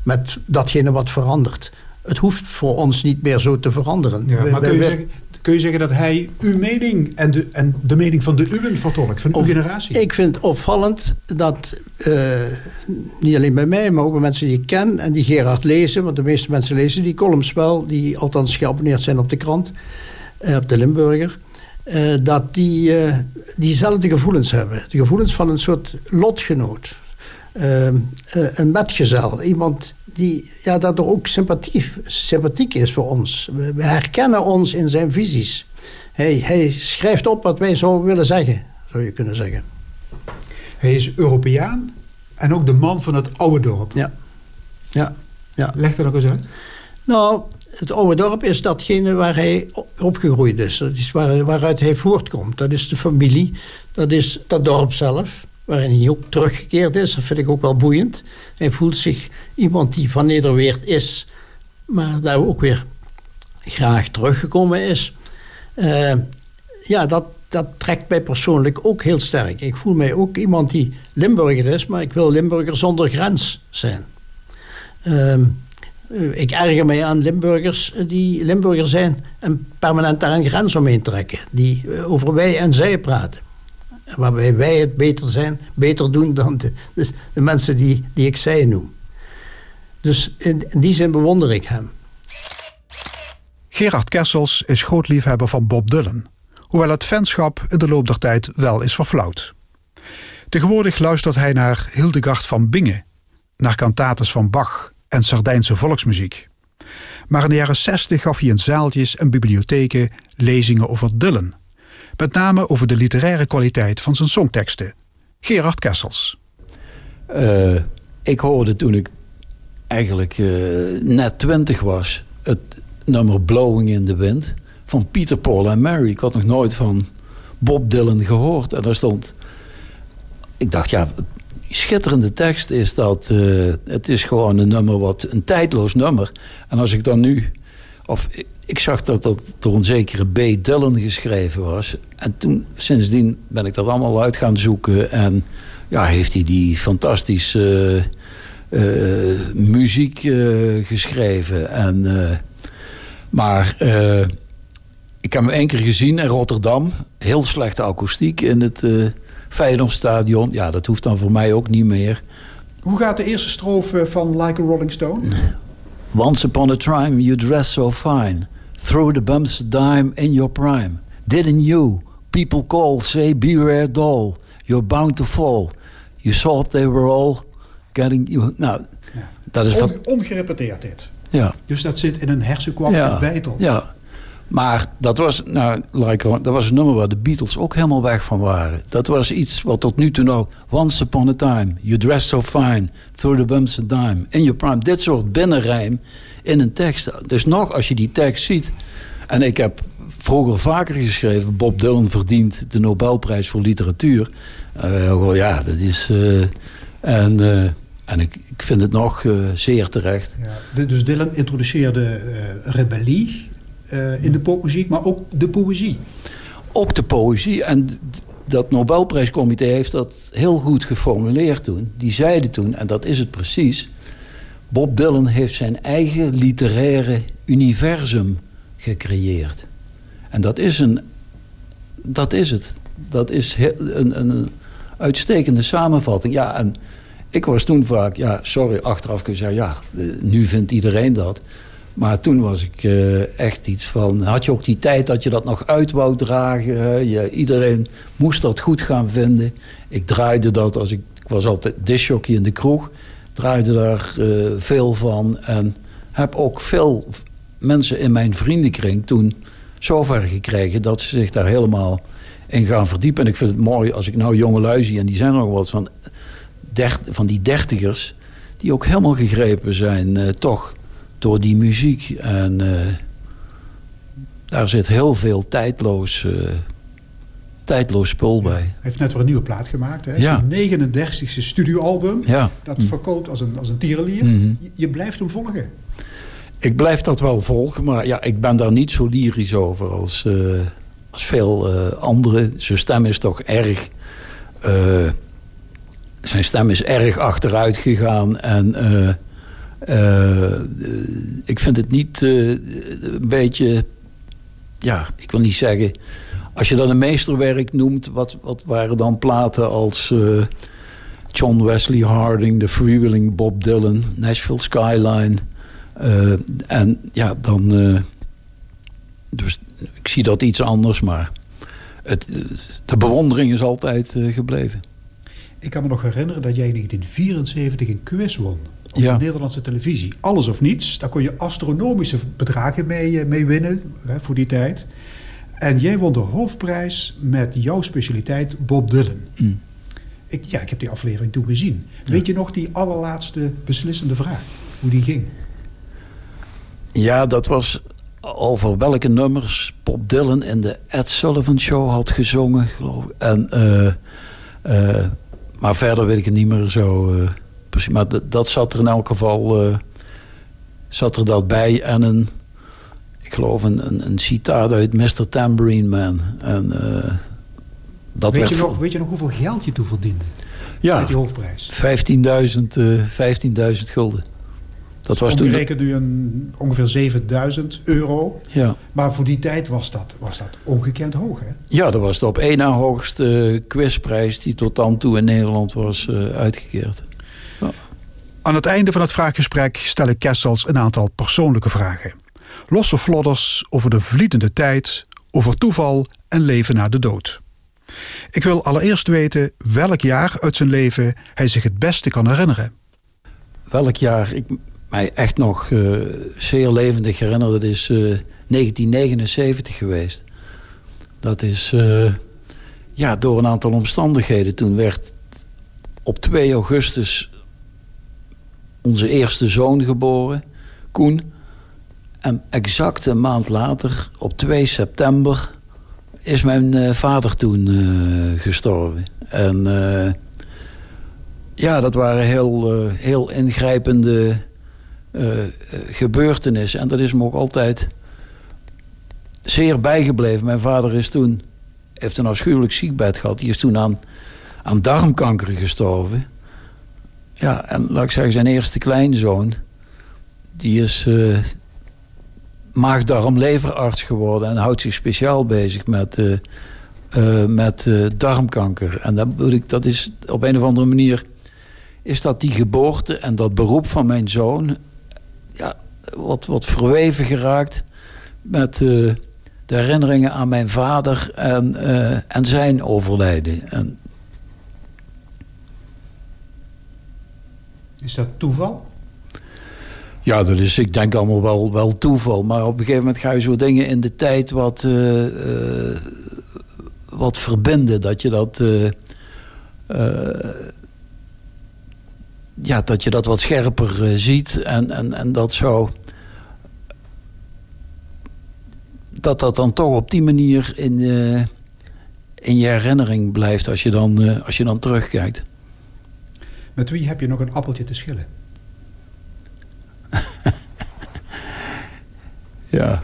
met datgene wat verandert. Het hoeft voor ons niet meer zo te veranderen. Ja, maar kun je zeggen, kun je zeggen dat hij uw mening en de, en de mening van de uwen vertolkt, van uw generatie? Ik vind het opvallend dat, uh, niet alleen bij mij, maar ook bij mensen die ik ken en die Gerard lezen, want de meeste mensen lezen die columns wel, die althans geabonneerd zijn op de krant, uh, op de Limburger, uh, dat die diezelfde gevoelens hebben. De gevoelens van een soort lotgenoot. een metgezel, iemand die ja, dat er ook sympathiek, sympathiek is voor ons. We, we, herkennen ons in zijn visies. Hij, hij schrijft op wat wij zouden willen zeggen, zou je kunnen zeggen. Hij is Europeaan en ook de man van het oude dorp. Ja. ja. ja. Leg dat ook eens uit. Nou, het oude dorp is datgene waar hij opgegroeid is. Dat is waar, waaruit hij voortkomt. Dat is de familie, dat is dat dorp zelf waarin hij ook teruggekeerd is. Dat vind ik ook wel boeiend. Hij voelt zich iemand die van Nederweert is, maar daar ook weer graag teruggekomen is. Uh, ja, dat, dat trekt mij persoonlijk ook heel sterk. Ik voel mij ook iemand die Limburger is, maar ik wil Limburger zonder grens zijn. Uh, ik erger mij aan Limburgers die Limburger zijn en permanent daar een grens omheen trekken. Die over wij en zij praten waarbij wij het beter zijn, beter doen dan de, de, mensen die, die ik zij noem. Dus in, in die zin bewonder ik hem. Gerard Kessels is groot liefhebber van Bob Dylan, hoewel het fanschap in de loop der tijd wel is verflauwd. Tegenwoordig luistert hij naar Hildegard van Bingen, naar kantates van Bach en Sardijnse volksmuziek. Maar in de jaren 60 gaf hij in zaaltjes en bibliotheken lezingen over Dylan. Met name over de literaire kwaliteit van zijn songteksten. Gerard Kessels. Uh, ik hoorde toen ik eigenlijk uh, net twintig was... het nummer Blowing in the Wind van Peter, Paul en Mary. Ik had nog nooit van Bob Dylan gehoord. En daar stond... Ik dacht, ja, schitterende tekst is dat... Uh, het is gewoon een nummer wat... een tijdloos nummer. En als ik dan nu... of ik, zag dat dat door een zekere B. Dylan geschreven was. En toen, sindsdien ben ik dat allemaal uit gaan zoeken. En ja, heeft hij die fantastische uh, muziek uh, geschreven. En, maar ik heb hem één keer gezien in Rotterdam. Heel slechte akoestiek in het Feyenoordstadion. Ja, dat hoeft dan voor mij ook niet meer. Hoe gaat de eerste strofe van Like a Rolling Stone? Once upon a time you dress so fine. Throw the bumps a dime in your prime. Didn't you? People call, say beware doll. You're bound to fall. You thought they were all getting you. Nou, ja. dat is On, ongerepeteerd dit. Ja. Dus dat zit in een hersenkwak ja. beitelt. Ja. Maar dat was, nou, like, dat was een nummer waar de Beatles ook helemaal weg van waren. Dat was iets wat tot nu toe nog... Once upon a time, you dress so fine... Through the bumps a dime, in your prime. Dit soort binnenrijm in een tekst. Dus nog, als je die tekst ziet... En ik heb vroeger vaker geschreven... Bob Dylan verdient de Nobelprijs voor literatuur. Uh, ja, dat is... Uh, en... Uh, en ik, ik vind het nog zeer terecht. Ja, dus Dylan introduceerde rebellie uh, in de popmuziek, maar ook de poëzie. Ook de poëzie. En dat Nobelprijscomité heeft dat heel goed geformuleerd toen. Die zeiden toen, en dat is het precies... Bob Dylan heeft zijn eigen literaire universum gecreëerd. En dat is, een, dat is het. Dat is een, een uitstekende samenvatting. Ja, en ik was toen vaak, ja, sorry, achteraf kun je zeggen, ja, nu vindt iedereen dat. Maar toen was ik uh, echt iets van... Had je ook die tijd dat je dat nog uit wou dragen? Je, iedereen moest dat goed gaan vinden. Ik draaide dat als ik... Ik was altijd disjockey in de kroeg. Draaide daar uh, veel van. En heb ook veel mensen in mijn vriendenkring toen zover gekregen... dat ze zich daar helemaal in gaan verdiepen. En ik vind het mooi als ik nou jonge lui zie... en die zijn nog wat van, dert, van die dertigers... die ook helemaal gegrepen zijn, uh, toch door die muziek. En uh, daar zit heel veel tijdloos, uh, tijdloos spul bij. Hij heeft net weer een nieuwe plaat gemaakt. Hè? Ja. Zijn 39ste studioalbum. Ja. Dat verkoopt als een, als een tierenlier. Mm -hmm. je, je blijft hem volgen. Ik blijf dat wel volgen. Maar ja, ik ben daar niet zo lyrisch over als, uh, als veel anderen. Zijn stem is toch erg... zijn stem is erg achteruit gegaan. En uh, ik vind het niet uh, een beetje... Ja, ik wil niet zeggen... Als je dan een meesterwerk noemt... wat, wat waren dan platen als... Uh, John Wesley Harding, The Freewheeling Bob Dylan... Nashville Skyline... en ja, dan... dus ik zie dat iets anders, maar... Het, de bewondering is altijd gebleven. Ik kan me nog herinneren dat jij in 1974 een quiz won op ja. de Nederlandse televisie. Alles of niets, daar kon je astronomische bedragen mee, mee winnen hè, voor die tijd. En jij won de hoofdprijs met jouw specialiteit Bob Dylan. Mm. Ik, ja, ik heb die aflevering toen gezien. Ja. Weet je nog die allerlaatste beslissende vraag? Hoe die ging? Ja, dat was over welke nummers Bob Dylan in de Ed Sullivan Show had gezongen, geloof ik. En, uh, uh, maar verder weet ik het niet meer zo... Uh, precies. Maar dat zat er in elk geval uh, zat er dat bij. En een, ik geloof een, een, een citaat uit Mr. Tambourine Man. En, uh, dat weet, je nog, weet je nog hoeveel geld je toen verdiende? Ja, met die hoofdprijs? 15.000 uh, 15.000 gulden. Dat was toen nu een, ongeveer 7000 euro. Ja. Maar voor die tijd was dat, was dat ongekend hoog, hè? Ja, dat was de op één na hoogste quizprijs... die tot dan toe in Nederland was uh, uitgekeerd. Aan het einde van het vraaggesprek stel ik Kessels een aantal persoonlijke vragen. Losse flodders over de vlietende tijd, over toeval en leven na de dood. Ik wil allereerst weten welk jaar uit zijn leven hij zich het beste kan herinneren. Welk jaar ik mij echt nog uh, zeer levendig herinner, dat is uh, 1979 geweest. Dat is uh, ja, door een aantal omstandigheden. Toen werd op 2 augustus onze eerste zoon geboren, Koen. En exact een maand later, op 2 september, is mijn uh, vader toen uh, gestorven. En uh, ja, dat waren heel, heel ingrijpende gebeurtenissen. En dat is me ook altijd zeer bijgebleven. Mijn vader is toen, heeft een afschuwelijk ziekbed gehad. Die is toen aan, aan darmkanker gestorven. Ja, en laat ik zeggen, zijn eerste kleinzoon... die is uh, maagdarm-leverarts geworden... en houdt zich speciaal bezig met, uh, uh, met darmkanker. En dat, ik, dat is op een of andere manier... is dat die geboorte en dat beroep van mijn zoon... Ja, wat, wat verweven geraakt met de herinneringen aan mijn vader... en, en zijn overlijden. En Is dat toeval? Ja, dat is, ik denk allemaal wel, wel toeval. Maar op een gegeven moment ga je zo dingen in de tijd wat, uh, uh, wat verbinden. Dat je dat, uh, ja, dat je dat wat scherper ziet. En, en, en dat zo... Dat dat dan toch op die manier in, in je herinnering blijft als je dan, als je dan terugkijkt. Met wie heb je nog een appeltje te schillen? ja.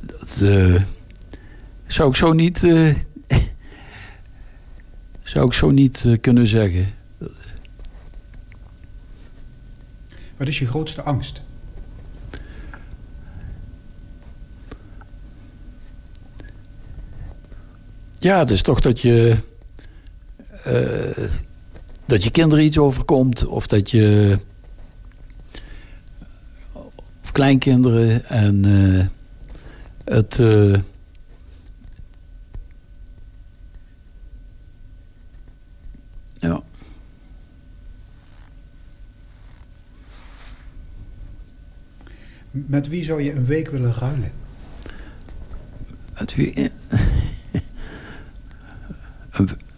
Dat uh, zou ik zo niet... Uh, zou ik zo niet uh, kunnen zeggen. Wat is je grootste angst? Ja, het is toch dat je dat je kinderen iets overkomt of dat je of kleinkinderen en uh, het uh, ja Met wie zou je een week willen ruilen? Met wie?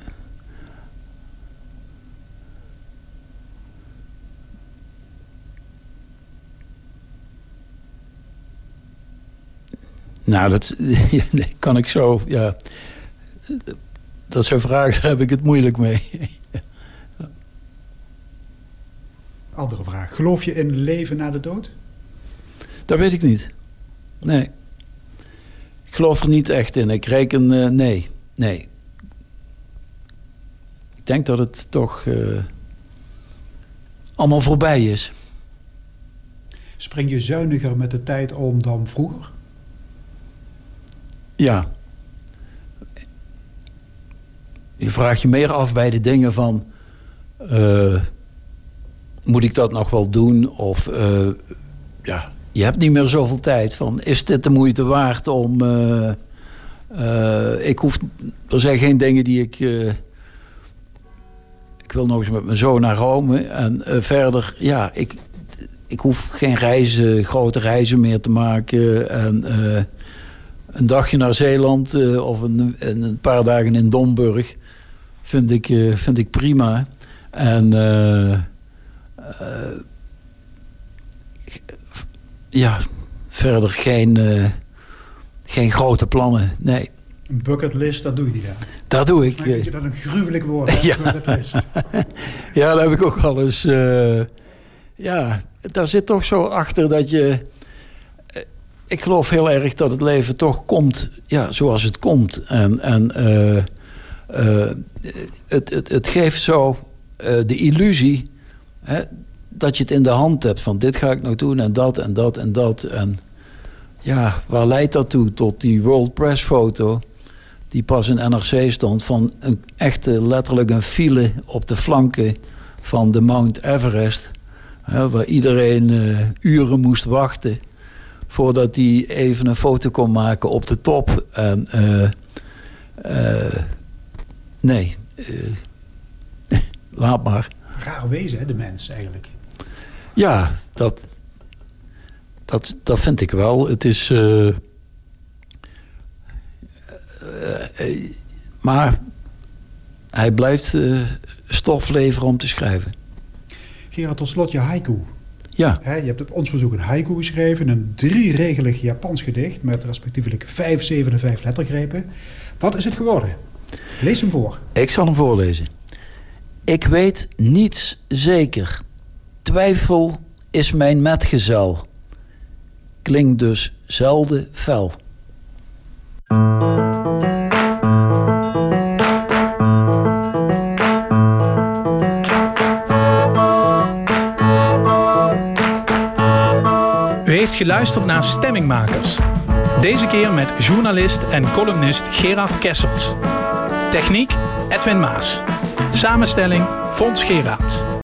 Nou, dat kan ik zo, ja. Dat zijn vragen, daar heb ik het moeilijk mee. Andere vraag. Geloof je in leven na de dood? Dat weet ik niet. Nee. Ik geloof er niet echt in. Ik reken, uh, nee. Nee. Ik denk dat het toch uh, allemaal voorbij is. Spring je zuiniger met de tijd om dan vroeger? Ja. Je vraagt je meer af bij de dingen van... Uh, moet ik dat nog wel doen? Of uh, ja, je hebt niet meer zoveel tijd. Van, is dit de moeite waard om... Uh, ik hoef, er zijn geen dingen die ik... ik wil nog eens met mijn zoon naar Rome. En verder, ja, ik, ik hoef geen reizen, grote reizen meer te maken. En een dagje naar Zeeland uh, of een, een, paar dagen in Domburg vind ik, uh, vind ik prima. En uh, ja, verder geen, geen grote plannen, nee. Een bucketlist, dat doe je niet aan. Dat doe ik. Vind je dat een gruwelijk woord, hè? ja. bucketlist? ja, daar heb ik ook al eens... ja, daar zit toch zo achter dat je ik geloof heel erg dat het leven toch komt ja, zoals het komt. En, en uh, uh, het, het, het geeft zo uh, de illusie hè, dat je het in de hand hebt. Van dit ga ik nog doen en dat en dat en dat. En ja, waar leidt dat toe? Tot die World Press foto die pas in NRC stond... van een echte, letterlijk een file op de flanken van de Mount Everest. Hè, waar iedereen eh, uren moest wachten voordat hij even een foto kon maken op de top. En eh, eh, nee, eh, laat maar. Raar wezen, hè, de mens eigenlijk. Ja, dat, dat, dat vind ik wel. Het is. maar hij blijft stof leveren om te schrijven. Gerard, tot slot je haiku. Ja, je hebt op ons verzoek een haiku geschreven. Een drieregelig Japans gedicht met respectievelijk vijf zevende vijf lettergrepen. Wat is het geworden? Lees hem voor. ik zal hem voorlezen. Ik weet niets zeker. Twijfel is mijn metgezel. Klinkt dus zelden fel. Heeft geluisterd naar Stemmingmakers. Deze keer met journalist en columnist Gerard Kessels. Techniek Edwin Maas. Samenstelling Fons Geraerts.